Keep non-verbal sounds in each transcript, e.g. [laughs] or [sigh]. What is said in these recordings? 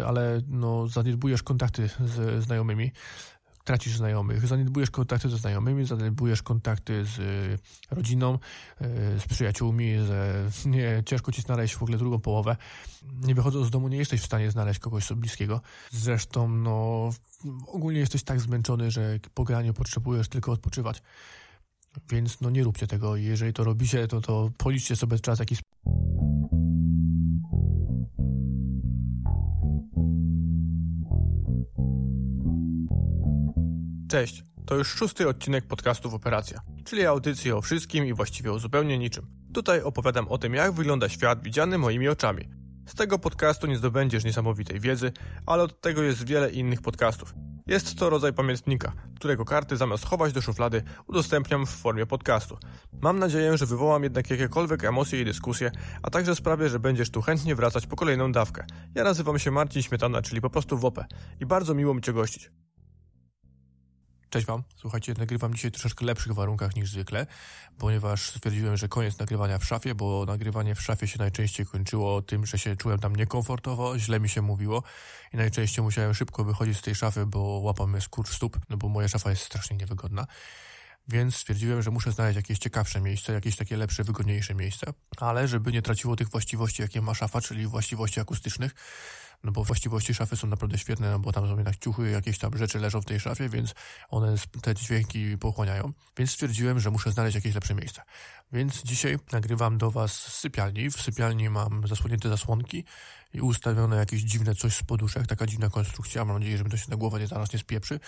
ale no, zaniedbujesz kontakty z znajomymi, tracisz znajomych, zaniedbujesz kontakty ze znajomymi, zaniedbujesz kontakty z y, rodziną, y, z przyjaciółmi, że nie, ciężko ci znaleźć w ogóle drugą połowę. Nie wychodząc z domu nie jesteś w stanie znaleźć kogoś bliskiego. Zresztą, no, ogólnie jesteś tak zmęczony, że po graniu potrzebujesz tylko odpoczywać. Więc no nie róbcie tego. Jeżeli to robicie, to, to policzcie sobie czas jakiś Cześć, to już szósty odcinek podcastu Operacja, czyli audycji o wszystkim i właściwie o zupełnie niczym. Tutaj opowiadam o tym, jak wygląda świat widziany moimi oczami. Z tego podcastu nie zdobędziesz niesamowitej wiedzy, ale od tego jest wiele innych podcastów. Jest to rodzaj pamiętnika, którego karty zamiast chować do szuflady udostępniam w formie podcastu. Mam nadzieję, że wywołam jednak jakiekolwiek emocje i dyskusje, a także sprawię, że będziesz tu chętnie wracać po kolejną dawkę. Ja nazywam się Marcin Śmietana, czyli po prostu WOPE i bardzo miło mi Cię gościć. Cześć Wam. Słuchajcie, nagrywam dzisiaj w troszeczkę lepszych warunkach niż zwykle, ponieważ stwierdziłem, że koniec nagrywania w szafie, bo nagrywanie w szafie się najczęściej kończyło tym, że się czułem tam niekomfortowo, źle mi się mówiło i najczęściej musiałem szybko wychodzić z tej szafy, bo łapał mnie skurcz stóp, no bo moja szafa jest strasznie niewygodna. Więc stwierdziłem, że muszę znaleźć jakieś ciekawsze miejsce, jakieś takie lepsze, wygodniejsze miejsce, ale żeby nie traciło tych właściwości, jakie ma szafa, czyli właściwości akustycznych, no bo właściwości szafy są naprawdę świetne, no bo tam są jednak ciuchy, jakieś tam rzeczy leżą w tej szafie, więc one te dźwięki pochłaniają. Więc stwierdziłem, że muszę znaleźć jakieś lepsze miejsce. Więc dzisiaj nagrywam do Was z sypialni. W sypialni mam zasłonięte zasłonki i ustawione jakieś dziwne coś z poduszek, taka dziwna konstrukcja. Mam nadzieję, że mi to się na głowę nie zaraz nie spieprzy.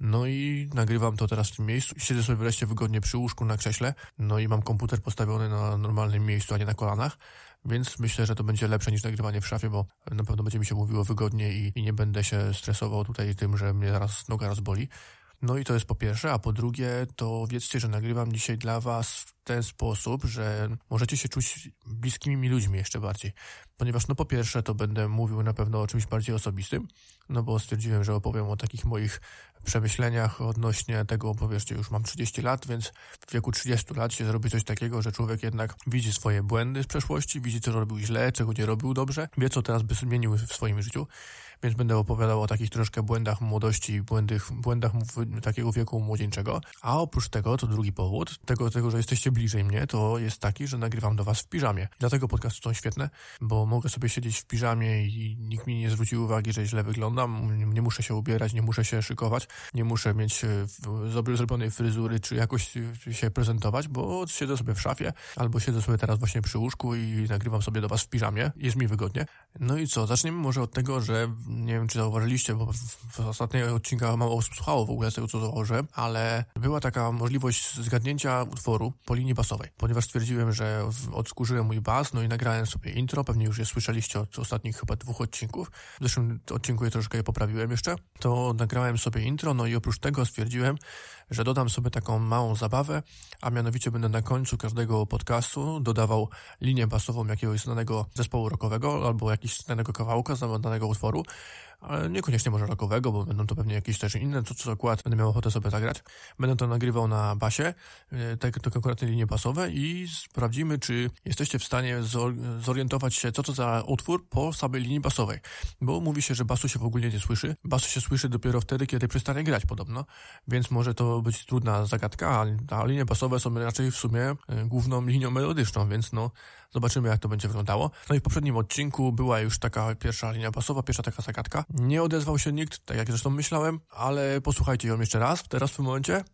No i nagrywam to teraz w tym miejscu. Siedzę sobie wreszcie wygodnie przy łóżku na krześle. No i mam komputer postawiony na normalnym miejscu, a nie na kolanach. Więc myślę, że to będzie lepsze niż nagrywanie w szafie, bo na pewno będzie mi się mówiło wygodnie i, i nie będę się stresował tutaj tym, że mnie zaraz noga rozboli. No i to jest po pierwsze, a po drugie to wiedzcie, że nagrywam dzisiaj dla Was w ten sposób, że możecie się czuć bliskimi mi ludźmi jeszcze bardziej. Ponieważ no po pierwsze to będę mówił na pewno o czymś bardziej osobistym, no bo stwierdziłem, że opowiem o takich moich przemyśleniach odnośnie tego, bo wieszcie, już mam 30 lat, więc w wieku 30 lat się zrobi coś takiego, że człowiek jednak widzi swoje błędy z przeszłości, widzi co robił źle, czego nie robił dobrze, wie co teraz by zmienił w swoim życiu więc będę opowiadał o takich troszkę błędach młodości, błędach, błędach takiego wieku młodzieńczego. A oprócz tego, to drugi powód, tego, tego, że jesteście bliżej mnie, to jest taki, że nagrywam do was w piżamie. Dlatego podcasty są świetne, bo mogę sobie siedzieć w piżamie i nikt mi nie zwróci uwagi, że źle wyglądam, nie muszę się ubierać, nie muszę się szykować, nie muszę mieć e, zrobionej fryzury, czy jakoś się prezentować, bo siedzę sobie w szafie, albo siedzę sobie teraz właśnie przy łóżku i nagrywam sobie do was w piżamie, jest mi wygodnie. No i co, zaczniemy może od tego, że nie wiem, czy zauważyliście, bo w, ostatniego odcinka mało osób słuchało w ogóle z tego, co zauważyłem, ale była taka możliwość zgadnięcia utworu po linii basowej, ponieważ stwierdziłem, że odkurzyłem mój bas, no i nagrałem sobie intro, pewnie już je słyszeliście od ostatnich chyba dwóch odcinków. W zeszłym odcinku je troszkę je poprawiłem jeszcze. To nagrałem sobie intro, no i oprócz tego stwierdziłem, że dodam sobie taką małą zabawę, a mianowicie będę na końcu każdego podcastu dodawał linię basową jakiegoś znanego zespołu rockowego albo jakiegoś znanego kawałka z danego utworu, ale niekoniecznie może rockowego, bo będą to pewnie jakieś też inne, co co akurat będę miał ochotę sobie zagrać. Będę to nagrywał na basie, e, tak, to konkretne linie basowe i sprawdzimy, czy jesteście w stanie zorientować się, co to za utwór po samej linii basowej. Bo mówi się, że basu się w ogóle nie słyszy. Basu się słyszy dopiero wtedy, kiedy przestanie grać podobno, więc może to być trudna zagadka, a linie basowe są raczej w sumie e, główną linią melodyczną, więc no Zobaczymy, jak to będzie wyglądało. No i w poprzednim odcinku była już taka pierwsza linia basowa, pierwsza taka zagadka. Nie odezwał się nikt, tak jak zresztą myślałem, ale posłuchajcie ją jeszcze raz, teraz w tym momencie.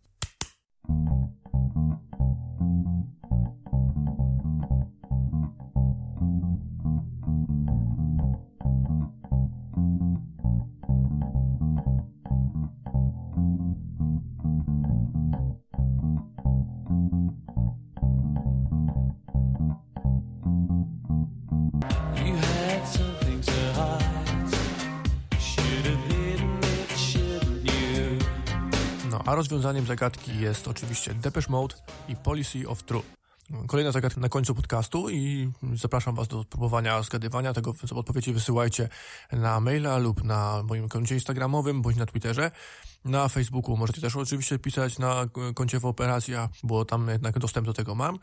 A rozwiązaniem zagadki jest oczywiście Depeche Mode i Policy of True. Kolejna zagadka na końcu podcastu i zapraszam Was do spróbowania zgadywania tego. Odpowiedzi wysyłajcie na maila lub na moim koncie instagramowym bądź na Twitterze. Na Facebooku możecie też oczywiście pisać na koncie w operacja, bo tam jednak dostęp do tego mam.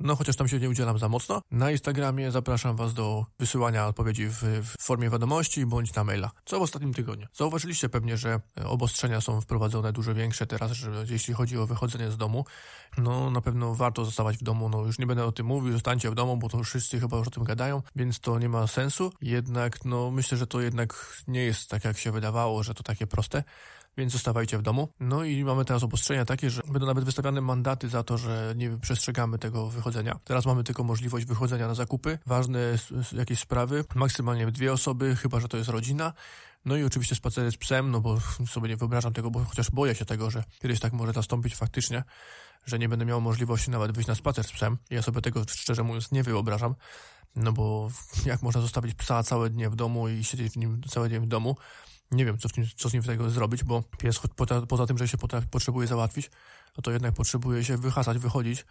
No chociaż tam się nie udzielam za mocno. Na Instagramie zapraszam Was do wysyłania odpowiedzi w, w formie wiadomości bądź na maila. Co w ostatnim tygodniu? Zauważyliście pewnie, że obostrzenia są wprowadzone dużo większe teraz, że jeśli chodzi o wychodzenie z domu. No na pewno warto zostawać w domu. No już nie będę o tym mówił, zostańcie w domu, bo to wszyscy chyba już o tym gadają, więc to nie ma sensu. Jednak no myślę, że to jednak nie jest tak jak się wydawało, że to takie proste więc zostawajcie w domu. No i mamy teraz obostrzenia takie, że będą nawet wystawiane mandaty za to, że nie przestrzegamy tego wychodzenia. Teraz mamy tylko możliwość wychodzenia na zakupy, ważne jakieś sprawy, maksymalnie dwie osoby, chyba że to jest rodzina. No i oczywiście spacery z psem, no bo sobie nie wyobrażam tego, bo chociaż boję się tego, że kiedyś tak może nastąpić faktycznie, że nie będę miał możliwości nawet wyjść na spacer z psem. Ja sobie tego szczerze mówiąc nie wyobrażam, no bo jak można zostawić psa całe dnie w domu i siedzieć w nim cały dzień w domu, nie wiem, co, nim, co z nim tego zrobić, bo pies poza, poza tym, że się potrzebuje załatwić, no to jednak potrzebuje się wyhasać, wychodzić,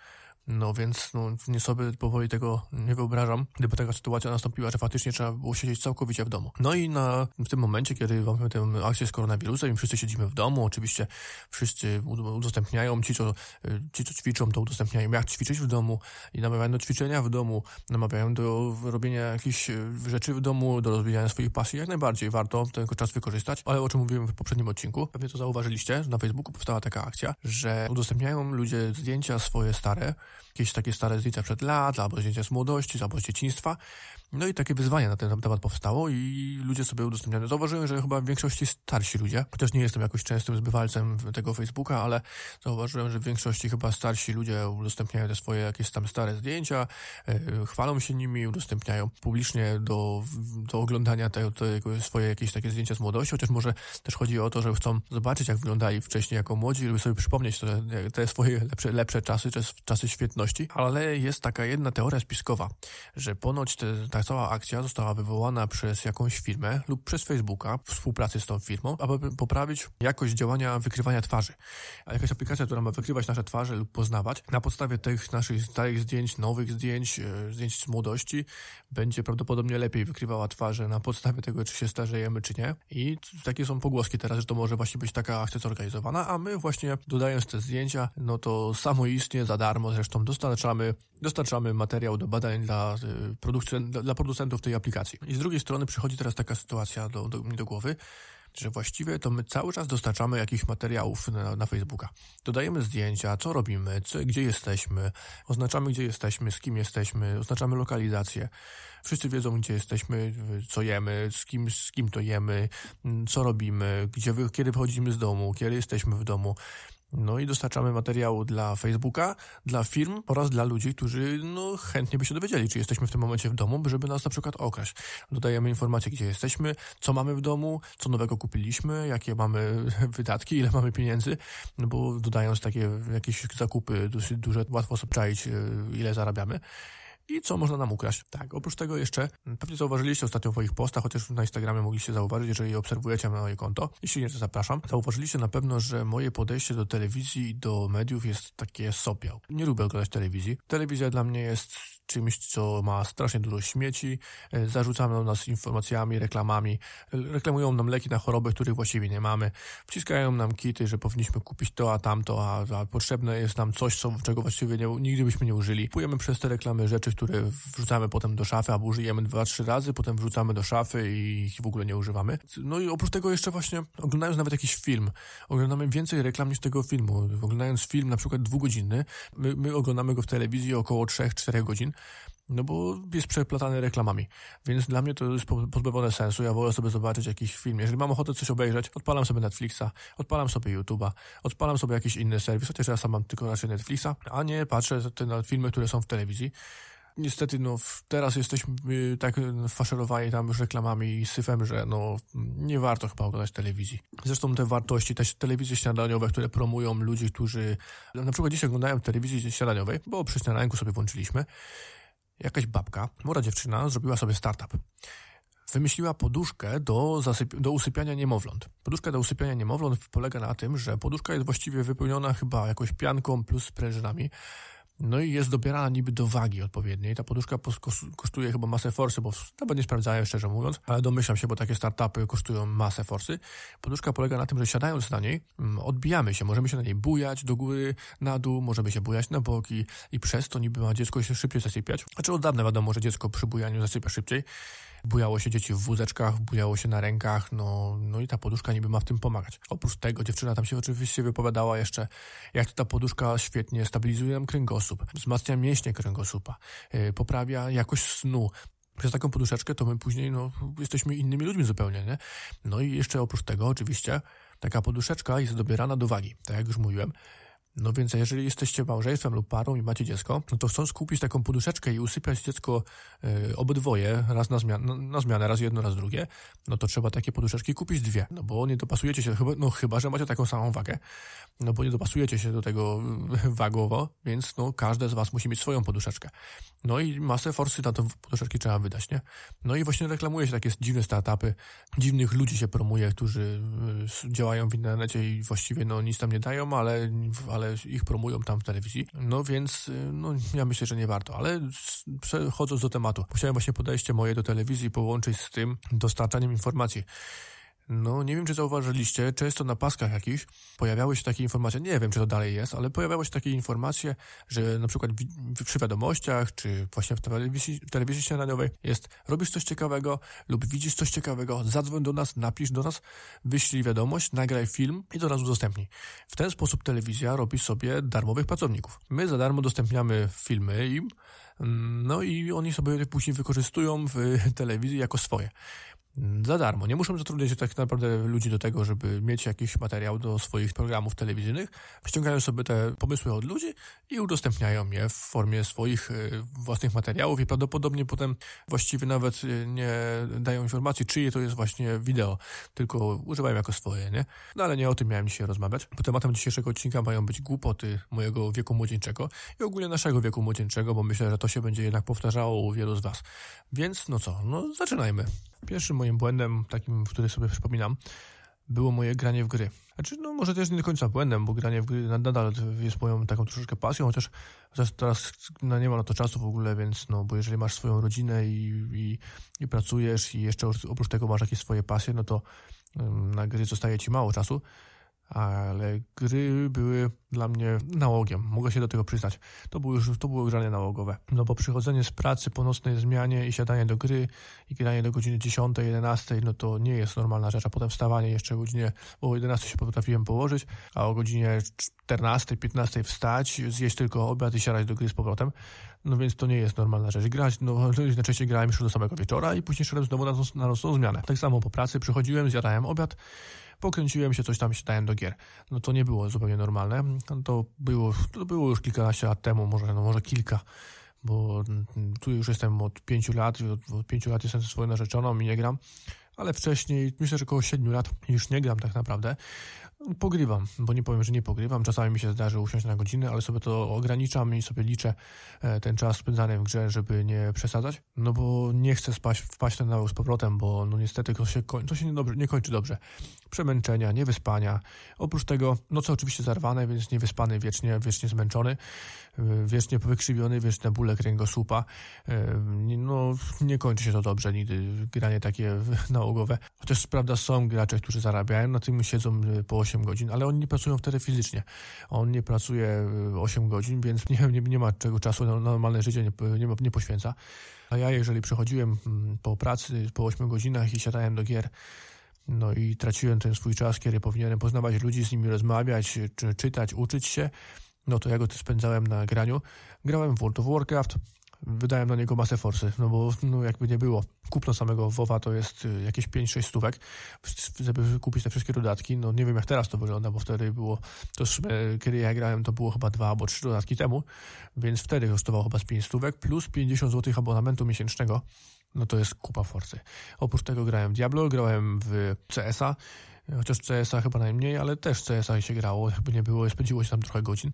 no więc no, nie sobie powoli tego nie wyobrażam, gdyby taka sytuacja nastąpiła, że faktycznie trzeba było siedzieć całkowicie w domu. No i na, w tym momencie, kiedy mamy tę akcję z koronawirusem i wszyscy siedzimy w domu, oczywiście wszyscy udostępniają, ci co, ci co ćwiczą, to udostępniają jak ćwiczyć w domu i namawiają do ćwiczenia w domu, namawiają do robienia jakichś rzeczy w domu, do rozwijania swoich pasji. Jak najbardziej warto ten czas wykorzystać, ale o czym mówiłem w poprzednim odcinku, pewnie to zauważyliście, że na Facebooku powstała taka akcja, że udostępniają ludzie zdjęcia swoje stare, jakieś takie stare zdjęcia przed lat, albo zdjęcia z młodości, albo z dzieciństwa no i takie wyzwanie na ten temat powstało i ludzie sobie udostępniają. Zauważyłem, że chyba w większości starsi ludzie, chociaż nie jestem jakoś częstym zbywalcem tego Facebooka, ale zauważyłem, że w większości chyba starsi ludzie udostępniają te swoje jakieś tam stare zdjęcia, yy, chwalą się nimi, udostępniają publicznie do, do oglądania te, te swoje jakieś takie zdjęcia z młodości, chociaż może też chodzi o to, że chcą zobaczyć, jak wyglądali wcześniej jako młodzi, żeby sobie przypomnieć te, te swoje lepsze, lepsze czasy, czasy świetności. Ale jest taka jedna teoria spiskowa, że ponoć te, ta cała akcja została wywołana przez jakąś firmę lub przez Facebooka w współpracy z tą firmą, aby poprawić jakość działania wykrywania twarzy. A jakaś aplikacja, która ma wykrywać nasze twarze lub poznawać, na podstawie tych naszych starych zdjęć, nowych zdjęć, e, zdjęć z młodości, będzie prawdopodobnie lepiej wykrywała twarze na podstawie tego, czy się starzejemy, czy nie. I takie są pogłoski teraz, że to może właśnie być taka akcja zorganizowana, a my właśnie dodając te zdjęcia, no to samoistnie, za darmo zresztą dostarczamy, dostarczamy materiał do badań dla, e, produkcji, dla producentów tej aplikacji. I z drugiej strony przychodzi teraz taka sytuacja do, do do głowy, że właściwie to my cały czas dostarczamy jakichś materiałów na, na Facebooka. Dodajemy zdjęcia, co robimy, co, gdzie jesteśmy, oznaczamy, gdzie jesteśmy, z kim jesteśmy, oznaczamy lokalizację. Wszyscy wiedzą, gdzie jesteśmy, co jemy, z kim, z kim to jemy, co robimy, gdzie, kiedy wychodzimy z domu, kiedy jesteśmy w domu. No i dostarczamy materiału dla Facebooka, dla firm oraz dla ludzi, którzy no, chętnie by się dowiedzieli, czy jesteśmy w tym momencie w domu, żeby nas na przykład okraść. Dodajemy informacje, gdzie jesteśmy, co mamy w domu, co nowego kupiliśmy, jakie mamy [laughs] wydatki, ile mamy pieniędzy, no bo dodając takie jakieś zakupy dosyć duże, łatwo sobie czaić, e, ile zarabiamy i co można nam ukraść. Tak, oprócz tego jeszcze, pewnie zauważyliście ostatnio w moich postach, chociaż na Instagramie mogliście zauważyć, jeżeli obserwujecie moje konto. Jeśli nie, to zapraszam. Zauważyliście na pewno, że moje podejście do telewizji i do mediów jest takie sopiał. Nie lubię oglądać telewizji. Telewizja dla mnie jest czymś, co ma strasznie dużo śmieci, e, zarzucają nas informacjami, reklamami, reklamują nam leki na choroby, których właściwie nie mamy, wciskają nam kity, że powinniśmy kupić to, a tamto, a, a potrzebne jest nam coś, co, czego właściwie nie, nigdy byśmy nie użyli. Kupujemy przez te reklamy rzeczy, które wrzucamy potem do szafy, albo użyjemy dwa, trzy razy, potem wrzucamy do szafy i ich w ogóle nie używamy. No i oprócz tego jeszcze właśnie oglądając nawet jakiś film, oglądamy więcej reklam niż tego filmu. Oglądając film na przykład dwugodzinny, my, my oglądamy go w telewizji około 3-4 godzin, no bo jest przeplatany reklamami. Więc dla mnie to jest pozbawione sensu. Ja wolę sobie zobaczyć jakiś film. Jeżeli mam ochotę coś obejrzeć, odpalam sobie Netflixa, odpalam sobie YouTube'a, odpalam sobie jakiś inny serwis, chociaż ja sam mam tylko raczej Netflixa, a nie patrzę na filmy, które są w telewizji. Niestety, no, teraz jesteśmy y, tak faszerowani tam już reklamami i syfem, że no, nie warto chyba oglądać telewizji. Zresztą te wartości, te telewizje śniadaniowe, które promują ludzi, którzy na przykład dzisiaj oglądają telewizji śniadaniowej, bo przy śniadanku sobie włączyliśmy, jakaś babka, młoda dziewczyna, zrobiła sobie startup wymyśliła poduszkę do, zasyp- do usypiania niemowląt. Poduszka do usypiania niemowląt polega na tym, że poduszka jest właściwie wypełniona chyba jakąś pianką plus sprężynami No i jest dobierana niby do wagi odpowiedniej. Ta poduszka kosztuje chyba masę forsy, bo nawet nie sprawdzałem szczerze mówiąc, ale domyślam się, bo takie startupy kosztują masę forsy. Poduszka polega na tym, że siadając na niej, mm, odbijamy się, możemy się na niej bujać do góry, na dół, możemy się bujać na boki i przez to niby ma dziecko się szybciej zasypiać. Znaczy od dawna wiadomo, że dziecko przy bujaniu zasypia szybciej. Bujało się dzieci w wózeczkach, bujało się na rękach, no, no i ta poduszka niby ma w tym pomagać. Oprócz tego dziewczyna tam się oczywiście wypowiadała jeszcze, jak to ta poduszka świetnie stabilizuje nam kręgosłup, wzmacnia mięśnie kręgosłupa, yy, poprawia jakość snu, przez taką poduszeczkę to my później no, jesteśmy innymi ludźmi zupełnie, nie? No i jeszcze oprócz tego oczywiście taka poduszeczka jest dobierana do wagi, tak jak już mówiłem. No więc jeżeli jesteście małżeństwem lub parą i macie dziecko, no to chcąc kupić taką poduszeczkę i usypiać dziecko y, obydwoje, raz na, zmian no, na zmianę, raz jedno, raz drugie, no to trzeba takie poduszeczki kupić dwie, no bo nie dopasujecie się, chyba, no chyba, że macie taką samą wagę, no bo nie dopasujecie się do tego [laughs] wagowo, więc no każde z was musi mieć swoją poduszeczkę. No i masę forsy na to poduszeczki trzeba wydać, nie? No i właśnie reklamuje się takie dziwne startupy, dziwnych ludzi się promuje, którzy y, działają w internecie i właściwie no nic tam nie dają, ale, ale ale ich promują tam w telewizji. No więc, y, no ja myślę, że nie warto. Ale przechodząc do tematu, musiałem właśnie podejście moje do telewizji połączyć z tym dostarczaniem informacji. No, nie wiem, czy zauważyliście, często na paskach jakichś pojawiały się takie informacje, nie wiem, czy to dalej jest, ale pojawiały się takie informacje, że na przykład przy wiadomościach, czy właśnie w telewizji, w telewizji śniadaniowej jest, robisz coś ciekawego lub widzisz coś ciekawego, zadzwoń do nas, napisz do nas, wyślij wiadomość, nagraj film i to raz udostępnij. W ten sposób telewizja robi sobie darmowych pracowników. My za darmo udostępniamy filmy im, mm, no i oni sobie później wykorzystują w telewizji jako swoje za darmo. Nie muszą zatrudniać tak naprawdę ludzi do tego, żeby mieć jakiś materiał do swoich programów telewizyjnych. Ściągają sobie te pomysły od ludzi i udostępniają je w formie swoich e, własnych materiałów i prawdopodobnie potem właściwie nawet e, nie dają informacji, czyje to jest właśnie wideo, tylko używają jako swoje, nie? No ale nie o tym miałem dzisiaj rozmawiać. Bo tematem dzisiejszego odcinka mają być głupoty mojego wieku młodzieńczego i ogólnie naszego wieku młodzieńczego, bo myślę, że to się będzie jednak powtarzało u wielu z Was. Więc no co, no zaczynajmy. Pierwszym moim błędem, takim, który sobie przypominam, było moje granie w gry. Znaczy, no może też nie do końca błędem, bo granie w gry nadal jest moją taką troszeczkę pasją, chociaż, teraz no, nie ma na to czasu w ogóle, więc no, bo jeżeli masz swoją rodzinę i, i, i pracujesz i jeszcze oprócz tego masz jakieś swoje pasje, no to na gry zostaje ci mało czasu ale gry były dla mnie nałogiem, mogę się do tego przyznać. To było już to było granie nałogowe. No bo przychodzenie z pracy po nocnej zmianie i siadanie do gry i granie do godziny 10, 11, no to nie jest normalna rzecz, a potem wstawanie jeszcze o godzinie, bo o 11 się potrafiłem położyć, a o godzinie 14, 15 wstać, zjeść tylko obiad i siadać do gry z powrotem. No więc to nie jest normalna rzecz. Grać, no najczęściej grałem już do samego wieczora i później szedłem znowu na, na nocną zmianę. Tak samo po pracy przychodziłem, zjadałem obiad, pokręciłem się, coś tam się dałem do gier. No to nie było zupełnie normalne. To było, to było już kilkanaście lat temu, może, no może kilka, bo tu już jestem od pięciu lat, od pięciu lat jestem ze swoją narzeczoną i nie gram, ale wcześniej, myślę, że około siedmiu lat już nie gram tak naprawdę. Pogrywam, bo nie powiem, że nie pogrywam. Czasami mi się zdarzy usiąść na godzinę, ale sobie to ograniczam i sobie liczę e, ten czas spędzany w grze, żeby nie przesadzać. No bo nie chcę spaść, wpaść ten nawyk z powrotem, bo no niestety to się, to się nie, dobrze, nie kończy dobrze. Przemęczenia, niewyspania. Oprócz tego, no co oczywiście zarwane, więc niewyspany wiecznie, wiecznie zmęczony, e, wiecznie wykrzywiony, wieczne bóle kręgosłupa. E, no nie kończy się to dobrze nigdy, granie takie [laughs] nałogowe. Chociaż prawda są gracze, którzy zarabiają, na tym siedzą po 8 8 godzin, ale oni nie pracują wtedy fizycznie. On nie pracuje 8 y, godzin, więc [laughs] nie, nie, nie ma czego czasu na normalne życie, nie, nie, nie poświęca. A ja, jeżeli przychodziłem mm, po pracy po 8 godzinach i siadałem do gier, no i traciłem ten swój czas, kiedy powinienem poznawać ludzi, z nimi rozmawiać, czy czytać, uczyć się, no to ja go spędzałem na graniu. Grałem w World of Warcraft, wydałem na niego masę forsy, no bo no jakby nie było. Kupno samego WoWa to jest y, jakieś 5-6 stówek, żeby kupić te wszystkie dodatki. No nie wiem jak teraz to wygląda, bo wtedy było, to sumie, kiedy ja grałem, to było chyba dwa albo trzy dodatki temu, więc wtedy kosztowało chyba z 5 stówek, plus 50 zł abonamentu miesięcznego, no to jest kupa forsy. Oprócz tego grałem Diablo, grałem w CS-a, chociaż CS-a chyba najmniej, ale też CS-a się grało, jakby nie było, spędziło się tam trochę godzin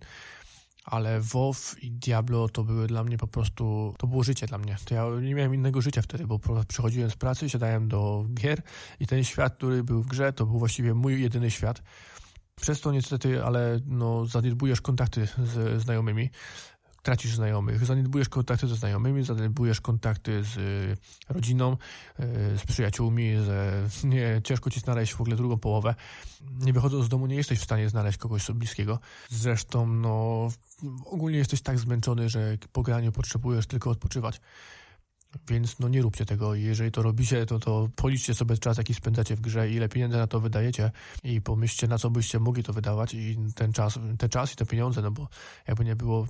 ale WoW i Diablo to były dla mnie po prostu, to było życie dla mnie. To ja nie miałem innego życia wtedy, bo przychodziłem z pracy, siadałem do gier i ten świat, który był w grze, to był właściwie mój jedyny świat. Przez to niestety, ale no, zaniedbujesz kontakty z znajomymi, tracisz znajomych, zaniedbujesz kontakty ze znajomymi, zaniedbujesz kontakty z y, rodziną, y, z przyjaciółmi, że [laughs] nie, ciężko ci znaleźć w ogóle drugą połowę. Nie wychodząc z domu nie jesteś w stanie znaleźć kogoś bliskiego. Zresztą, no, ogólnie jesteś tak zmęczony, że po graniu potrzebujesz tylko odpoczywać. Więc no nie róbcie tego. Jeżeli to robicie, to, to policzcie sobie czas, jaki spędzacie w grze, ile pieniędzy na to wydajecie i pomyślcie, na co byście mogli to wydawać i ten czas, ten czas i te pieniądze, no bo jakby nie było,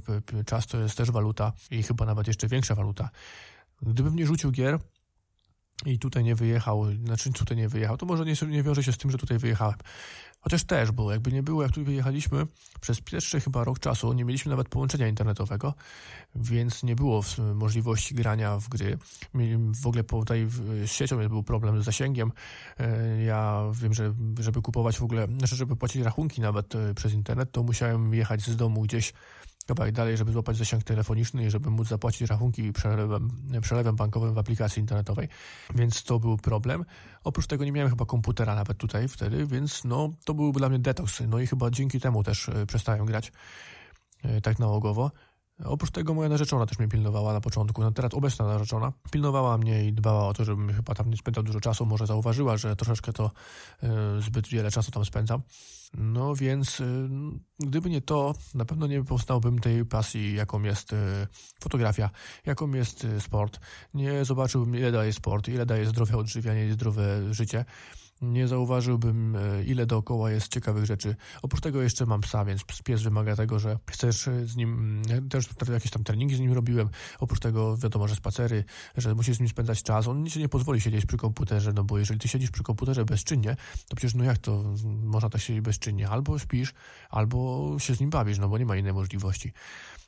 czas to jest też waluta i chyba nawet jeszcze większa waluta. Gdybym nie rzucił gier, i tutaj nie wyjechał, znaczy tutaj nie wyjechał, to może nie, nie wiąże się z tym, że tutaj wyjechałem. Chociaż też, bo jakby nie było, jak tu wyjechaliśmy, przez pierwszy chyba rok czasu nie mieliśmy nawet połączenia internetowego, więc nie było możliwości grania w gry. W ogóle tutaj z siecią był problem z zasięgiem. E, ja wiem, że żeby kupować w ogóle, znaczy żeby płacić rachunki nawet e, przez internet, to musiałem jechać z domu gdzieś kawałek dalej, żeby złapać zasięg telefoniczny i żeby móc zapłacić rachunki przelewem, przelewem bankowym w aplikacji internetowej. Więc to był problem. Oprócz tego nie miałem chyba komputera nawet tutaj wtedy, więc no to był dla mnie detoks. No i chyba dzięki temu też e, przestałem grać e, tak nałogowo. Oprócz tego moja narzeczona też mnie pilnowała na początku, no teraz obecna narzeczona, pilnowała mnie i dbała o to, żebym chyba tam nie spędzał dużo czasu, może zauważyła, że troszeczkę to y, zbyt wiele czasu tam spędzam. No więc y, gdyby nie to, na pewno nie powstałbym tej pasji, jaką jest y, fotografia, jaką jest sport. Nie zobaczyłbym, ile daje sport, ile daje zdrowe odżywianie i zdrowe życie nie zauważyłbym, e, ile dookoła jest ciekawych rzeczy. Oprócz tego jeszcze mam psa, więc pies wymaga tego, że chcesz z nim, mm, też jakieś tam treningi z nim robiłem. Oprócz tego wiadomo, że spacery, że musisz z nim spędzać czas. On ci nie pozwoli siedzieć przy komputerze, no bo jeżeli ty siedzisz przy komputerze bezczynnie, to przecież no jak to można tak siedzieć bezczynnie? Albo śpisz, albo się z nim bawisz, no bo nie ma innej możliwości.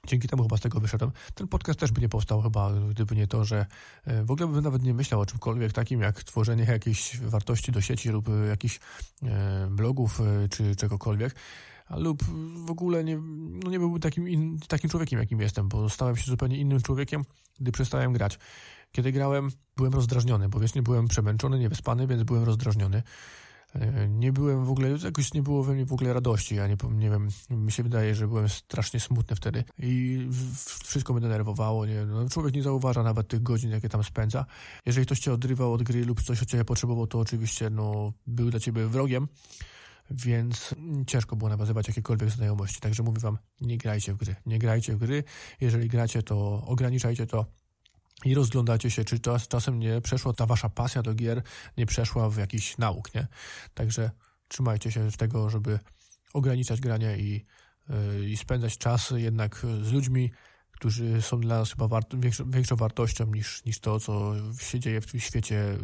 Dzięki temu chyba z tego wyszedłem. Ten podcast też by nie powstał chyba, gdyby nie to, że e, w ogóle bym nawet nie myślał o czymkolwiek takim, jak tworzenie jakiejś wartości do sieci lub e, jakichś e, blogów czy czegokolwiek lub w ogóle nie, no nie byłbym takim, in, takim człowiekiem, jakim jestem, bo stałem się zupełnie innym człowiekiem, gdy przestałem grać. Kiedy grałem, byłem rozdrażniony, bo wiesz, nie byłem przemęczony, niewyspany, więc byłem rozdrażniony. E, nie byłem w ogóle, jakoś nie było we mnie w ogóle radości. Ja nie, nie wiem, mi się wydaje, że byłem strasznie smutny wtedy i wszystko mnie denerwowało. Nie? No, człowiek nie zauważa nawet tych godzin, jakie tam spędza. Jeżeli ktoś cię odrywał od gry lub coś od ciebie potrzebował, to oczywiście no, był dla ciebie wrogiem, więc ciężko było nawiązywać jakiekolwiek znajomości. Także mówię wam, nie grajcie w gry. Nie grajcie w gry. Jeżeli gracie, to ograniczajcie to i rozglądacie się, czy czas, czasem nie przeszła ta wasza pasja do gier, nie przeszła w jakiś nauk, nie? Także trzymajcie się tego, żeby ograniczać granie i, yy, i spędzać czas jednak z ludźmi, którzy są dla nas chyba wart, większą, większą, wartością niż, niż to, co się dzieje w świecie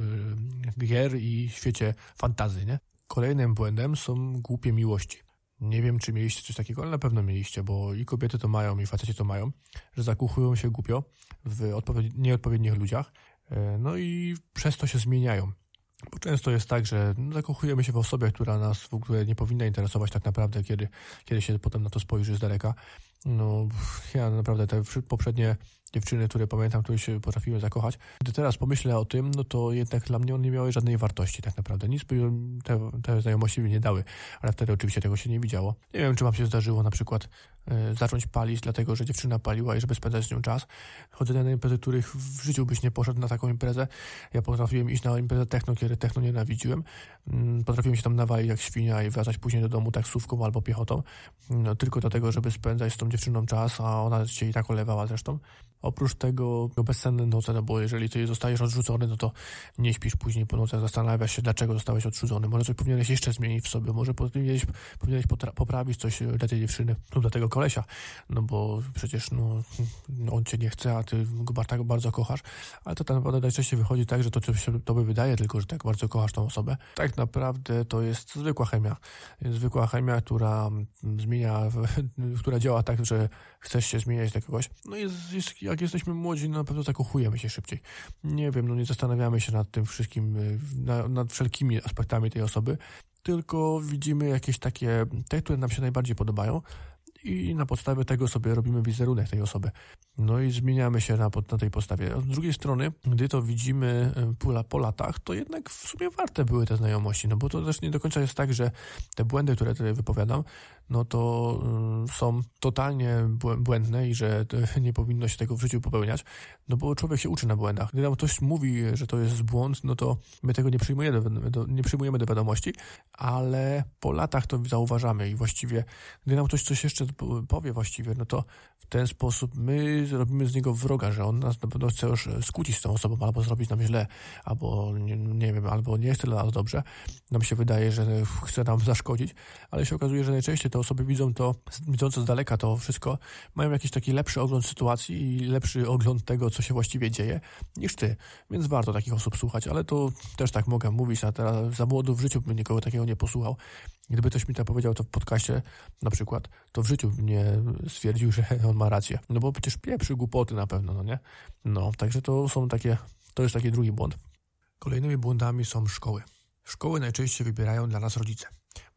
yy, gier i świecie fantazy, nie? Kolejnym błędem są głupie miłości. Nie wiem, czy mieliście coś takiego, ale na pewno mieliście, bo i kobiety to mają, i faceci to mają, że zakuchują się głupio w nieodpowiednich ludziach, e, no i przez to się zmieniają. Bo często jest tak, że zakochujemy się w osobie, która nas w ogóle nie powinna interesować tak naprawdę, kiedy, kiedy się potem na to spojrzy z daleka. No, ja naprawdę te poprzednie dziewczyny, które pamiętam, które się potrafiły zakochać. Gdy teraz pomyślę o tym, no to jednak dla mnie one nie miały żadnej wartości tak naprawdę. Nic by te, te znajomości mi nie dały, ale wtedy oczywiście tego się nie widziało. Nie wiem, czy wam się zdarzyło na przykład y, zacząć palić, dlatego że dziewczyna paliła i żeby spędzać z nią czas. Chodzę na imprezy, których w życiu byś nie poszedł na taką imprezę. Ja potrafiłem iść na imprezę techno, kiedy techno nienawidziłem. Y, potrafiłem się tam nawalić jak świnia i wracać później do domu taksówką albo piechotą. No, tylko dlatego, żeby spędzać z tą dziewczyną czas, a ona cię i tak olewała zresztą. Oprócz tego bezsenne noce, no bo jeżeli ty zostajesz odrzucony, no to nie śpisz później po nocach, zastanawiasz się, dlaczego zostałeś odrzucony. Może coś powinieneś jeszcze zmienić w sobie, może powinieneś, powinieneś poprawić coś dla tej dziewczyny lub dla tego kolesia, no bo przecież no, on cię nie chce, a ty go tak bardzo kochasz, ale to tak naprawdę najczęściej wychodzi tak, że to się tobie wydaje tylko, że tak bardzo kochasz tą osobę. Tak naprawdę to jest zwykła chemia. Zwykła chemia, która zmienia, [laughs] która działa tak, że chcesz się zmieniać dla kogoś. No jest, jest jak jesteśmy młodzi, no na pewno zakochujemy się szybciej. Nie wiem, no nie zastanawiamy się nad tym wszystkim, y, na, nad wszelkimi aspektami tej osoby, tylko widzimy jakieś takie, te, które nam się najbardziej podobają i na podstawie tego sobie robimy wizerunek tej osoby. No i zmieniamy się na, na tej podstawie. Z drugiej strony, gdy to widzimy po, po latach, to jednak w sumie warte były te znajomości, no bo to też nie do końca jest tak, że te błędy, które tutaj wypowiadam, no to y, są totalnie błędne i że [laughs] nie powinno się tego w życiu popełniać, no bo człowiek się uczy na błędach. Gdy nam ktoś mówi, że to jest błąd, no to my tego nie przyjmujemy do, nie przyjmujemy do wiadomości, ale po latach to zauważamy i właściwie, gdy nam ktoś coś jeszcze powie właściwie, no to w ten sposób my zrobimy z niego wroga, że on nas na pewno chce już skłócić z tą osobą, albo zrobić nam źle, albo nie, nie wiem, albo nie chce dla nas dobrze. Nam się wydaje, że chce nam [laughs] zaszkodzić, ale się okazuje, że najczęściej te osoby widzą to, widzące z daleka to wszystko, mają jakiś taki lepszy ogląd sytuacji i lepszy ogląd tego, co się właściwie dzieje, niż ty. Więc warto takich osób słuchać, ale to też tak mogę mówić, a teraz za młodu w życiu bym nikogo takiego nie posłuchał. Gdyby ktoś mi to powiedział to w podcaście na przykład, to w życiu nie stwierdził, [laughs] że on ma rację. No bo przecież pieprzy głupoty na pewno, no nie? No, także to są takie, to jest taki drugi błąd. Kolejnymi błędami są szkoły. Szkoły najczęściej wybierają dla nas rodzice.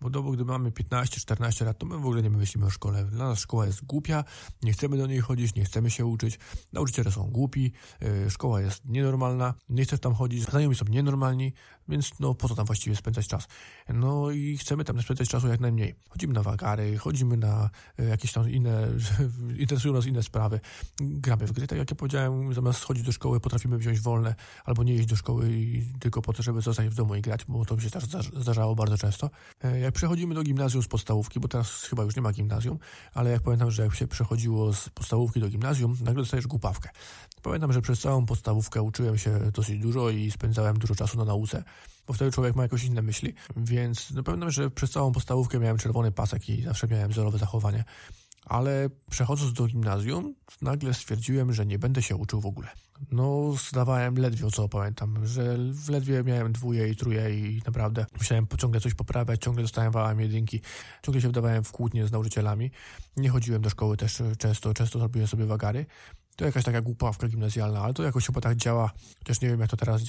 Bo do, gdy mamy 15-14 lat, to my w ogóle nie myślimy o szkole. Dla nas szkoła jest głupia, nie chcemy do niej chodzić, nie chcemy się uczyć. Nauczyciele są głupi, yy, szkoła jest nienormalna, nie chcesz tam chodzić, znajomi są nienormalni, więc no po co tam właściwie spędzać czas? No i chcemy tam spędzać czasu jak najmniej. Chodzimy na wagary, chodzimy na y, jakieś tam inne, [laughs] interesują nas inne sprawy, gramy w gry. Tak jak ja powiedziałem, zamiast chodzić do szkoły potrafimy wziąć wolne albo nie iść do szkoły tylko po to, żeby zostać w domu i grać, bo to mi się też zdarzało bardzo często. E, jak przechodzimy do gimnazjum z podstawówki, bo teraz chyba już nie ma gimnazjum, ale jak pamiętam, że jak się przechodziło z podstawówki do gimnazjum, nagle dostajesz głupawkę. Pamiętam, że przez całą podstawówkę uczyłem się dosyć dużo i spędzałem dużo czasu na nauce, bo wtedy człowiek ma jakieś inne myśli, więc no pamiętam, że przez całą podstawówkę miałem czerwony pasek i zawsze miałem wzorowe zachowanie. Ale przechodząc do gimnazjum, nagle stwierdziłem, że nie będę się uczył w ogóle. No, zdawałem ledwie, co pamiętam, że ledwie miałem dwóje i truje i naprawdę musiałem ciągle coś poprawiać, ciągle dostałem wałam jedynki, ciągle się wdawałem w kłótnie z nauczycielami. Nie chodziłem do szkoły też często, często robiłem sobie wagary. To jakaś taka głupawka gimnazjalna, ale to jakoś chyba tak działa. Też nie wiem, jak to teraz,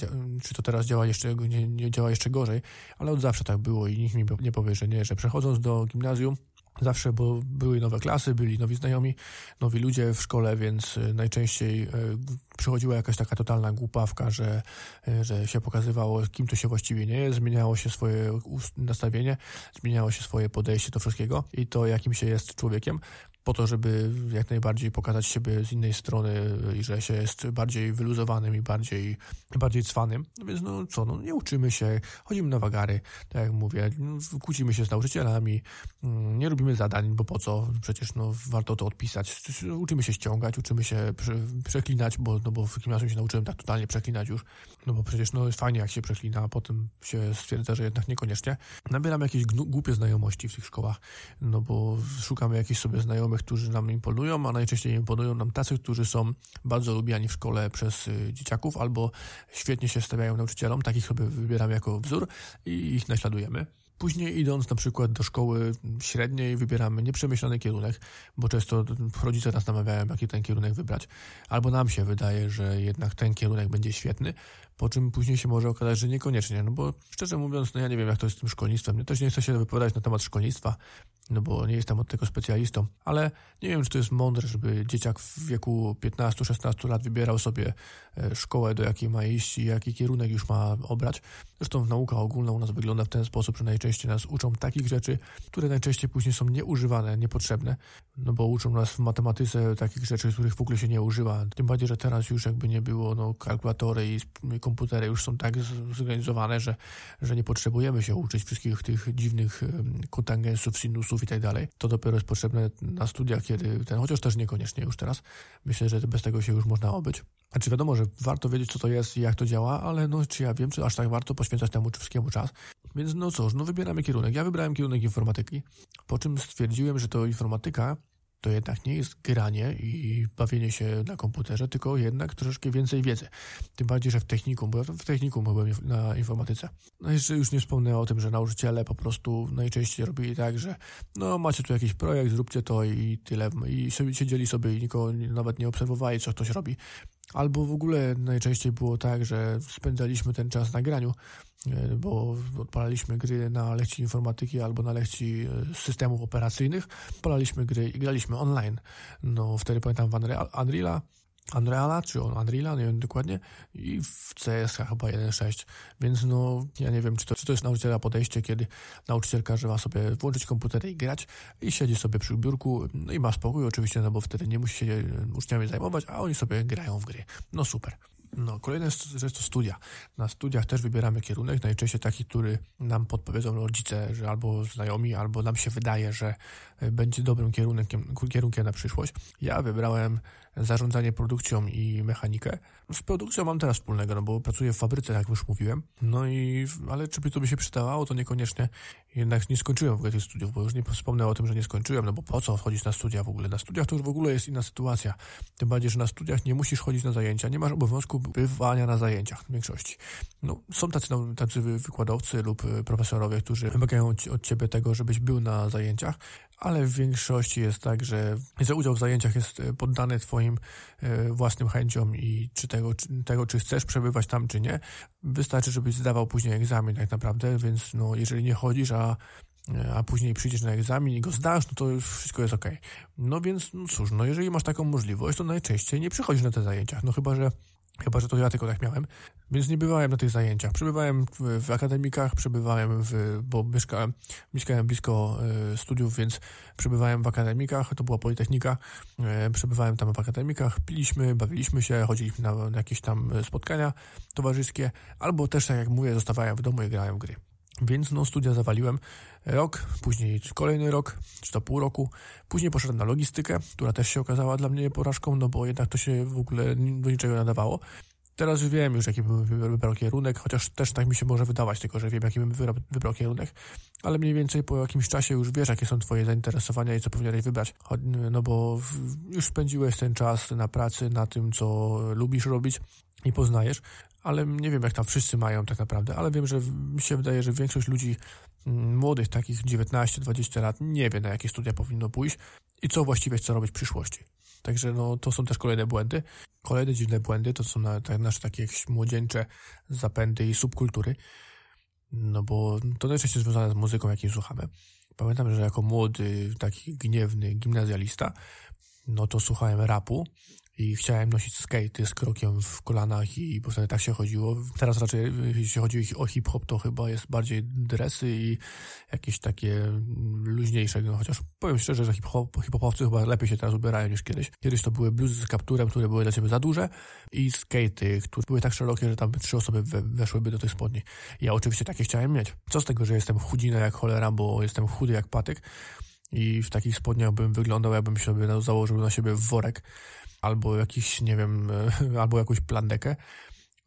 czy to teraz działa jeszcze, nie, nie działa jeszcze gorzej, ale od zawsze tak było i nikt mi nie powie, że nie, że przechodząc do gimnazjum, Zawsze, bo były nowe klasy, byli nowi znajomi, nowi ludzie w szkole, więc e, najczęściej e, przychodziła jakaś taka totalna głupawka, że, e, że się pokazywało, kim to się właściwie nie jest, zmieniało się swoje nastawienie, zmieniało się swoje podejście do wszystkiego i to, jakim się jest człowiekiem po to, żeby jak najbardziej pokazać siebie z innej strony i że się jest bardziej wyluzowanym i bardziej, bardziej cwanym. No więc no co, no nie uczymy się, chodzimy na wagary, tak jak mówię, kłócimy się z nauczycielami, mm, nie robimy zadań, bo po co? Przecież no warto to odpisać. Uczymy się ściągać, uczymy się przeklinać, bo, no bo w gimnazjum się nauczyłem tak totalnie przeklinać już, no bo przecież no jest fajnie jak się przeklina, a potem się stwierdza, że jednak niekoniecznie. Nabieramy jakieś głupie znajomości w tych szkołach, no bo szukamy jakichś sobie znajomych znajomych, którzy nam imponują, a najczęściej imponują nam tacy, którzy są bardzo lubiani w szkole przez y, dzieciaków albo świetnie się stawiają nauczycielom, takich sobie wybieramy jako wzór i ich naśladujemy. Później idąc na przykład do szkoły średniej wybieramy nieprzemyślany kierunek, bo często rodzice nas namawiają, jaki ten kierunek wybrać. Albo nam się wydaje, że jednak ten kierunek będzie świetny, po czym później się może okazać, że niekoniecznie. No bo szczerze mówiąc, no ja nie wiem, jak to jest z tym szkolnictwem. Ja też nie chcę się wypowiadać na temat szkolnictwa, no bo nie jestem od tego specjalistą, ale nie wiem, czy to jest mądre, żeby dzieciak w wieku 15-16 lat wybierał sobie e, szkołę, do jakiej ma iść i jaki kierunek już ma obrać. Zresztą nauka ogólna u nas wygląda w ten sposób, że najczęściej nas uczą takich rzeczy, które najczęściej później są nieużywane, niepotrzebne, no bo uczą nas w matematyce takich rzeczy, których w ogóle się nie używa. Tym bardziej, że teraz już jakby nie było, no kalkulatory i komputery już są tak zorganizowane, że, że nie potrzebujemy się uczyć wszystkich tych dziwnych kotangensów, sinusów i tak dalej. To dopiero jest potrzebne na studiach, kiedy ten, chociaż też niekoniecznie już teraz. Myślę, że bez tego się już można obyć. Znaczy wiadomo, że warto wiedzieć, co to jest i jak to działa, ale no czy ja wiem, czy aż tak warto poświęcać temu wszystkiemu czas. Więc no cóż, no wybieramy kierunek. Ja wybrałem kierunek informatyki, po czym stwierdziłem, że to informatyka to jednak nie jest granie i bawienie się na komputerze, tylko jednak troszeczkę więcej wiedzy. Tym bardziej, że w technikum, bo ja w technikum byłem na informatyce. No jeszcze już nie wspomnę o tym, że nauczyciele po prostu najczęściej robili tak, że no macie tu jakiś projekt, zróbcie to i tyle. I siedzieli sobie i nikogo nawet nie obserwowali, co ktoś robi. Albo w ogóle najczęściej było tak, że spędzaliśmy ten czas na graniu, bo odpalaliśmy gry na lekcji informatyki albo na lekcji e, systemów operacyjnych. Odpalaliśmy gry i graliśmy online. No wtedy pamiętam w Unreala Unreala, czy on Unreala, nie wiem dokładnie, i w CS chyba 1.6, więc no, ja nie wiem, czy to, czy to jest nauczyciela podejście, kiedy nauczyciel każe wam sobie włączyć komputer i grać i siedzi sobie przy biurku no i ma spokój oczywiście, no bo wtedy nie musi się uczniami zajmować, a oni sobie grają w gry. No super. No, kolejna rzecz to studia. Na studiach też wybieramy kierunek, najczęściej taki, który nam podpowiedzą rodzice, że albo znajomi, albo nam się wydaje, że będzie dobrym kierunkiem, kierunkiem na przyszłość. Ja wybrałem zarządzanie produkcją i mechanikę. Z produkcją mam teraz wspólnego, no bo pracuję w fabryce, jak już mówiłem. No i, ale czy by to by się przydawało, to niekoniecznie. Jednak nie skończyłem w ogóle tych studiów, bo już nie wspomnę o tym, że nie skończyłem, no bo po co chodzić na studia w ogóle? Na studiach to już w ogóle jest inna sytuacja. Tym bardziej, że na studiach nie musisz chodzić na zajęcia, nie masz obowiązku bywania na zajęciach w większości. No, są tacy, no, tacy wykładowcy lub e, profesorowie, którzy wymagają od ciebie tego, żebyś był na zajęciach, ale w większości jest tak, że, że udział w zajęciach jest e, poddany Twoim e, własnym chęciom i czy tego, czy, tego, czy chcesz przebywać tam, czy nie. Wystarczy, żebyś zdawał później egzamin tak naprawdę, więc no, jeżeli nie chodzisz, a a później przyjdziesz na egzamin i go zdasz, no to już wszystko jest ok. No więc, no cóż, no jeżeli masz taką możliwość, to najczęściej nie przychodzisz na te zajęcia. No chyba, że Chyba, że to ja tylko tak miałem. Więc nie bywałem na tych zajęciach. Przebywałem w, w akademikach, przebywałem w, bo mieszkałem, mieszkałem blisko y, studiów, więc przebywałem w akademikach, to była Politechnika, y, przebywałem tam w akademikach, piliśmy, bawiliśmy się, chodziliśmy na, na jakieś tam spotkania towarzyskie, albo też, tak jak mówię, zostawałem w domu i grałem w gry. Więc no, studia zawaliłem rok, później kolejny rok, czy to pół roku. Później poszedłem na logistykę, która też się okazała dla mnie porażką, no bo jednak to się w ogóle do niczego nadawało. Teraz wiem już, jaki bym wybrał kierunek, chociaż też tak mi się może wydawać, tylko że wiem, jaki bym wybrał kierunek, ale mniej więcej po jakimś czasie już wiesz, jakie są twoje zainteresowania i co powinieneś wybrać. No bo już spędziłeś ten czas na pracy, na tym, co lubisz robić i poznajesz, ale nie wiem, jak tam wszyscy mają tak naprawdę, ale wiem, że mi się wydaje, że większość ludzi młodych, takich 19-20 lat, nie wie, na jakie studia powinno pójść i co właściwie chce robić w przyszłości. Także no, to są też kolejne błędy. Kolejne dziwne błędy to są tak, nasze takie jakieś młodzieńcze zapędy i subkultury, no bo to najczęściej związane z muzyką, jakiej słuchamy. Pamiętam, że jako młody, taki gniewny gimnazjalista, no to słuchałem rapu i chciałem nosić skate z krokiem w kolanach i po prostu tak się chodziło. Teraz raczej jeśli chodzi o hip-hop, to chyba jest bardziej dresy i jakieś takie luźniejsze, no chociaż powiem szczerze, że hip-hop, hip-hopowcy chyba lepiej się teraz ubierają niż kiedyś. Kiedyś to były bluzy z kapturem, które były dla ciebie za duże i skatey, które były tak szerokie, że tam trzy osoby we, weszłyby do tych spodni. Ja oczywiście takie chciałem mieć. Co z tego, że jestem chudzina jak cholera, bo jestem chudy jak patyk i w takich spodniach bym wyglądał, jakbym sobie założył na siebie worek albo jakiś, nie wiem, [laughs] albo jakąś plandekę,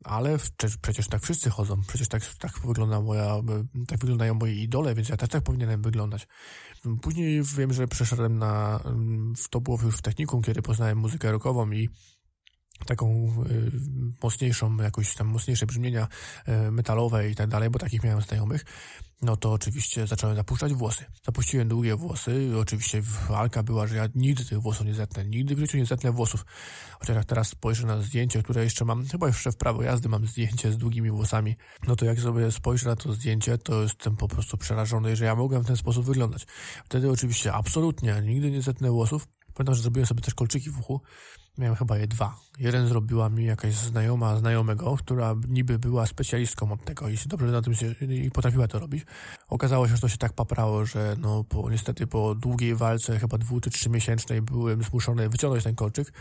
ale przecież tak wszyscy chodzą, przecież tak, tak wygląda moja, tak wyglądają moje idole, więc ja też tak powinienem wyglądać. Później wiem, że przeszedłem na, to było już w technikum, kiedy poznałem muzykę rockową i taką y, mocniejszą, jakoś tam mocniejsze brzmienia y, metalowe i tak dalej, bo takich miałem znajomych, no to oczywiście zacząłem zapuszczać włosy. Zapuściłem długie włosy oczywiście walka była, że ja nigdy tych włosów nie zetnę, nigdy w życiu nie zetnę włosów. Chociaż jak teraz spojrzę na zdjęcie, które jeszcze mam, chyba jeszcze w prawo jazdy mam zdjęcie z długimi włosami, no to jak sobie spojrzę na to zdjęcie, to jestem po prostu przerażony, że ja mogłem w ten sposób wyglądać. Wtedy oczywiście absolutnie nigdy nie zetnę włosów. Pamiętam, że zrobiłem sobie też kolczyki w uchu, Miałem chyba je dwa. Jeden zrobiła mi jakaś znajoma znajomego, która niby była specjalistką od tego i dobrze na tym się, i potrafiła to robić. Okazało się, że to się tak paprało, że no po, niestety po długiej walce, chyba dwu czy trzy miesięcznej, byłem zmuszony wyciągnąć ten kolczyk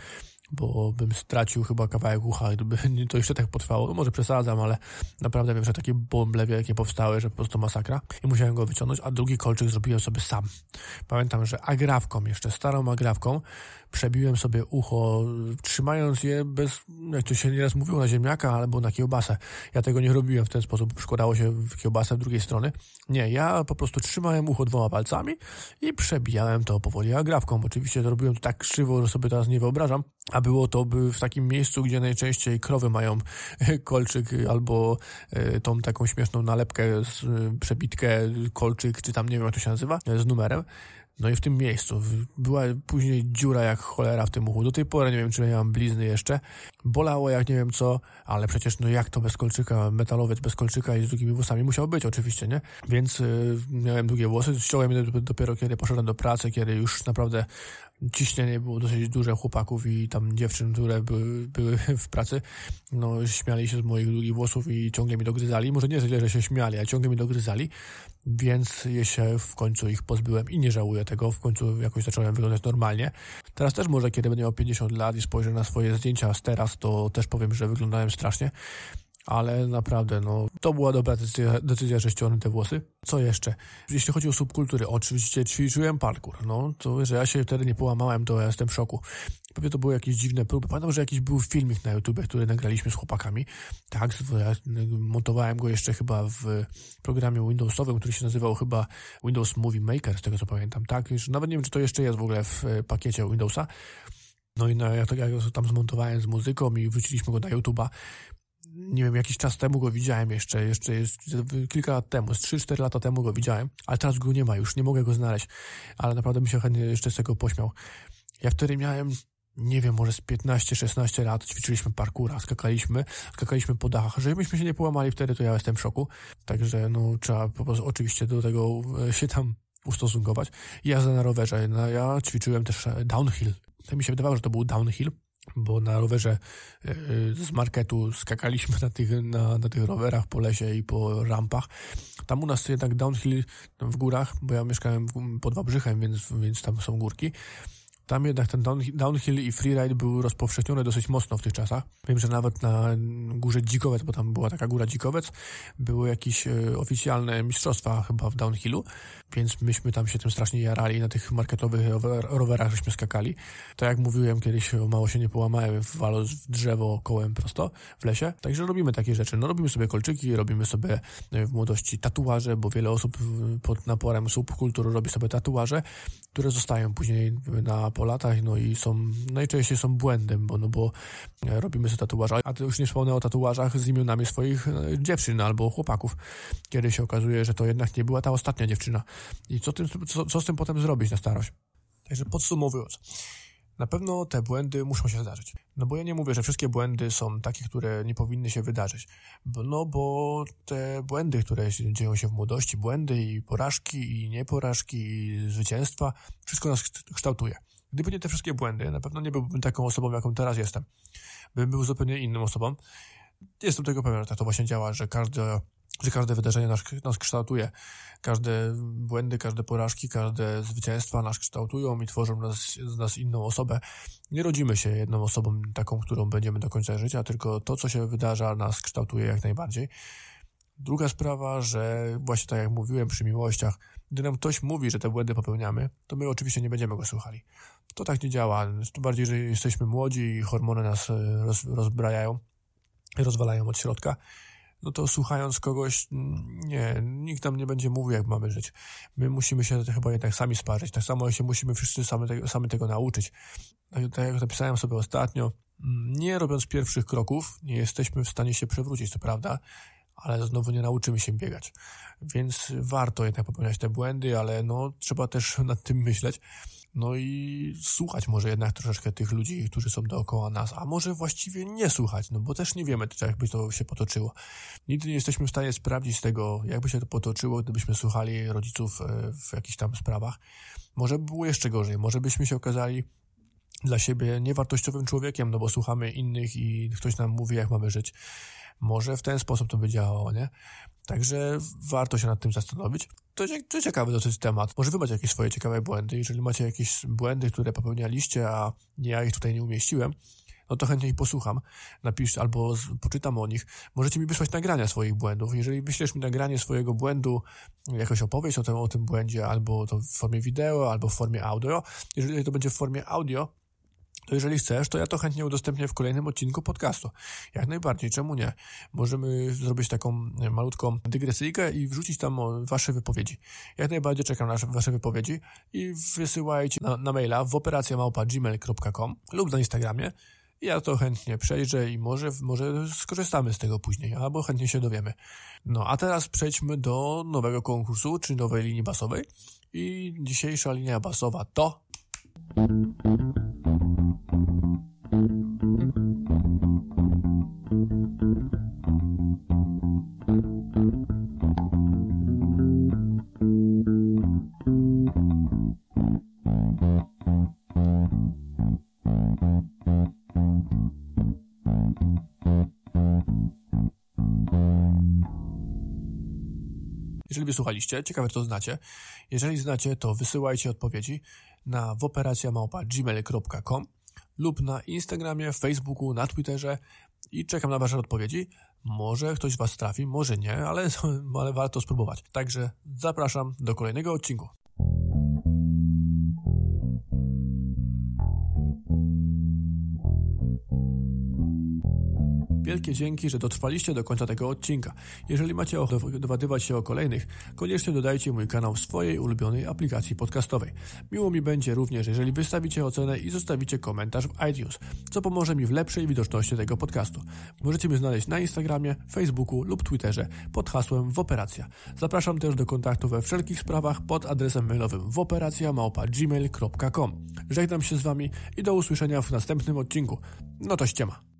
bo bym stracił chyba kawałek ucha, gdyby to jeszcze tak potrwało. No może przesadzam, ale naprawdę wiem, że takie bąble wielkie powstały, że po prostu masakra. I musiałem go wyciągnąć, a drugi kolczyk zrobiłem sobie sam. Pamiętam, że agrawką, jeszcze starą agrawką, przebiłem sobie ucho, trzymając je bez, jak to się nieraz mówiło, na ziemniaka albo na kiełbasę. Ja tego nie robiłem w ten sposób, przykładało się w kiełbasę drugiej strony. Nie, ja po prostu trzymałem ucho dwoma palcami i przebijałem to powoli agrawką. Oczywiście zrobiłem to tak krzywo, że sobie teraz nie wyobrażam, a było to w takim miejscu, gdzie najczęściej krowy mają [laughs] kolczyk albo e, tą taką śmieszną nalepkę, przebitkę, kolczyk, czy tam nie wiem jak to się nazywa, z numerem No i w tym miejscu była później dziura jak cholera w tym uchu. Do tej pory nie wiem, czy mam blizny jeszcze. Bolało jak nie wiem co, ale przecież no jak to bez kolczyka, metalowiec bez kolczyka i z długimi włosami musiał być oczywiście, nie? Więc y, miałem długie włosy, ściąłem je dopiero kiedy poszedłem do pracy, kiedy już naprawdę ciśnienie było dosyć duże chłopaków i tam dziewczyn, które były, były [laughs] w pracy, no śmiali się z moich długich włosów i ciągle mi dogryzali. Może nie tyle, że się śmiali, a ciągle mi dogryzali, więc je się w końcu ich pozbyłem i nie żałuję tego. W końcu jakoś zacząłem wyglądać normalnie. Teraz też może, kiedy będę miał 50 lat i spojrzę na swoje zdjęcia z teraz, to też powiem, że wyglądałem strasznie ale naprawdę, no, to była dobra decyzja, decyzja że ściągnę te włosy. Co jeszcze? Jeśli chodzi o subkultury, oczywiście ćwiczyłem parkour, no, to, że ja się wtedy nie połamałem, to ja jestem w szoku. Pewnie to były jakieś dziwne próby. Pamiętam, że jakiś był filmik na YouTube, który nagraliśmy z chłopakami. Tak, ja montowałem go jeszcze chyba w programie Windowsowym, który się nazywał chyba Windows Movie Maker, z tego co pamiętam. Tak, już nawet nie wiem, czy to jeszcze jest w ogóle w pakiecie Windowsa. No i no, ja to, ja tam zmontowałem z muzyką i wróciliśmy go na YouTube'a nie wiem, jakiś czas temu go widziałem jeszcze, jeszcze jest, kilka lat temu, z 3-4 lata temu go widziałem, ale teraz go nie ma już, nie mogę go znaleźć, ale naprawdę mi się chętnie jeszcze z tego pośmiał. Ja wtedy miałem, nie wiem, może z 15-16 lat ćwiczyliśmy parkura, skakaliśmy, skakaliśmy po dachach. Żebyśmy się nie połamali wtedy, to ja jestem w szoku. Także, no, trzeba po prostu oczywiście do tego e, się tam ustosunkować. Jazda na rowerze, no, ja ćwiczyłem też e, downhill. Tak mi się wydawało, że to był downhill, bo na rowerze e, z marketu skakaliśmy na tych, na, na tych rowerach po lesie i po rampach. Tam u nas jednak downhill w górach, bo ja mieszkałem pod Wałbrzychem, więc, więc tam są górki. Tam jednak ten downhill i freeride był rozpowszechniony dosyć mocno w tych czasach. Wiem, że nawet na górze Dzikowiec, bo tam była taka góra Dzikowiec, były jakieś e, oficjalne mistrzostwa chyba w downhillu, więc myśmy tam się tym strasznie jarali, na tych marketowych rowerach żeśmy skakali. Tak jak mówiłem kiedyś, mało się nie połamałem, waląc w drzewo kołem prosto w lesie. Także robimy takie rzeczy. No robimy sobie kolczyki, robimy sobie e, w młodości tatuaże, bo wiele osób pod naporem subkultur robi sobie tatuaże, które zostają później na po latach, no i są, najczęściej są błędem, bo, no bo e, robimy sobie tatuaże, a już nie wspomnę o tatuażach z imionami swoich e, dziewczyn albo chłopaków, kiedy się okazuje, że to jednak nie była ta ostatnia dziewczyna. I co, tym, co, co z tym potem zrobić na starość? Także podsumowując, na pewno te błędy muszą się zdarzyć. No bo ja nie mówię, że wszystkie błędy są takie, które nie powinny się wydarzyć. Bo, no bo te błędy, które dzieją się w młodości, błędy i porażki, i nieporażki, i zwycięstwa, wszystko nas kształtuje. Gdyby nie te wszystkie błędy, na pewno nie byłbym taką osobą, jaką teraz jestem. Bym był zupełnie inną osobą. Jestem tego pewien, że tak to właśnie działa, że każde, że każde wydarzenie nas, nas kształtuje. Każde błędy, każde porażki, każde zwycięstwa nas kształtują i tworzą nas, z nas inną osobę. Nie rodzimy się jedną osobą taką, którą będziemy do końca życia, tylko to, co się wydarza, nas kształtuje jak najbardziej. Druga sprawa, że właśnie tak jak mówiłem przy miłościach, gdy nam ktoś mówi, że te błędy popełniamy, to my oczywiście nie będziemy go słuchali. To tak nie działa. Tym bardziej, że jesteśmy młodzi i hormony nas e, roz, rozbrajają, rozwalają od środka. No to słuchając kogoś, nie, nikt nam nie będzie mówił, jak mamy żyć. My musimy się chyba jednak sami sparzyć. Tak samo się musimy wszyscy sami tego, sami tego nauczyć. Tak, tak jak napisałem sobie ostatnio, nie robiąc pierwszych kroków, nie jesteśmy w stanie się przewrócić, to prawda, ale znowu nie nauczymy się biegać. Więc warto jednak popełniać te błędy, ale no trzeba też nad tym myśleć. No i słuchać może jednak troszeczkę tych ludzi, którzy są dookoła nas, a może właściwie nie słuchać, no bo też nie wiemy, jakby to się potoczyło. Nigdy nie jesteśmy w stanie sprawdzić tego, jakby się to potoczyło, gdybyśmy słuchali rodziców e, w jakichś tam sprawach. Może by było jeszcze gorzej, może byśmy się okazali dla siebie niewartościowym człowiekiem, no bo słuchamy innych i ktoś nam mówi, jak mamy żyć. Może w ten sposób to by działało, nie? Także warto się nad tym zastanowić. To, to ciekawy dosyć temat. Może wy macie jakieś swoje ciekawe błędy. Jeżeli macie jakieś błędy, które popełnialiście, a ja ich tutaj nie umieściłem, no to chętnie ich posłucham, napisz albo poczytam o nich. Możecie mi wysłać nagrania swoich błędów. Jeżeli wyślesz mi nagranie swojego błędu, jakąś opowieść o tym, o tym błędzie, albo to w formie wideo, albo w formie audio, jeżeli to będzie w formie audio, to jeżeli chcesz, to ja to chętnie udostępnię w kolejnym odcinku podcastu. Jak najbardziej, czemu nie? Możemy zrobić taką malutką dygresyjkę i wrzucić tam wasze wypowiedzi. Jak najbardziej czekam na wasze wypowiedzi i wysyłajcie na, na maila w operacjamałpa.gmail.com lub na Instagramie Ja to chętnie przejrzę i może, może skorzystamy z tego później, albo chętnie się dowiemy. No a teraz przejdźmy do nowego konkursu, czy nowej linii basowej. I dzisiejsza linia basowa to... Jeżeli wysłuchaliście, ciekawe, to znacie. Jeżeli znacie, to wysyłajcie odpowiedzi na woperacjamałpa.gmail.com lub na Instagramie, Facebooku, na Twitterze i czekam na Wasze odpowiedzi. Może ktoś Was trafi, może nie, ale, [laughs] ale warto spróbować. Także zapraszam do kolejnego odcinku. Wielkie dzięki, że dotrwaliście do końca tego odcinka. Jeżeli macie ochotę dowiadywać się o kolejnych, koniecznie dodajcie mój kanał w swojej ulubionej aplikacji podcastowej. Miło mi będzie również, jeżeli wystawicie ocenę i zostawicie komentarz w iTunes, co pomoże mi w lepszej widoczności tego podcastu. Możecie mnie znaleźć na Instagramie, Facebooku lub Twitterze pod hasłem Woperacja. Zapraszam też do kontaktu we wszelkich sprawach pod adresem mailowym woperacjamałpa.gmail.com. Żegnam się z Wami i do usłyszenia w następnym odcinku. No to ściema.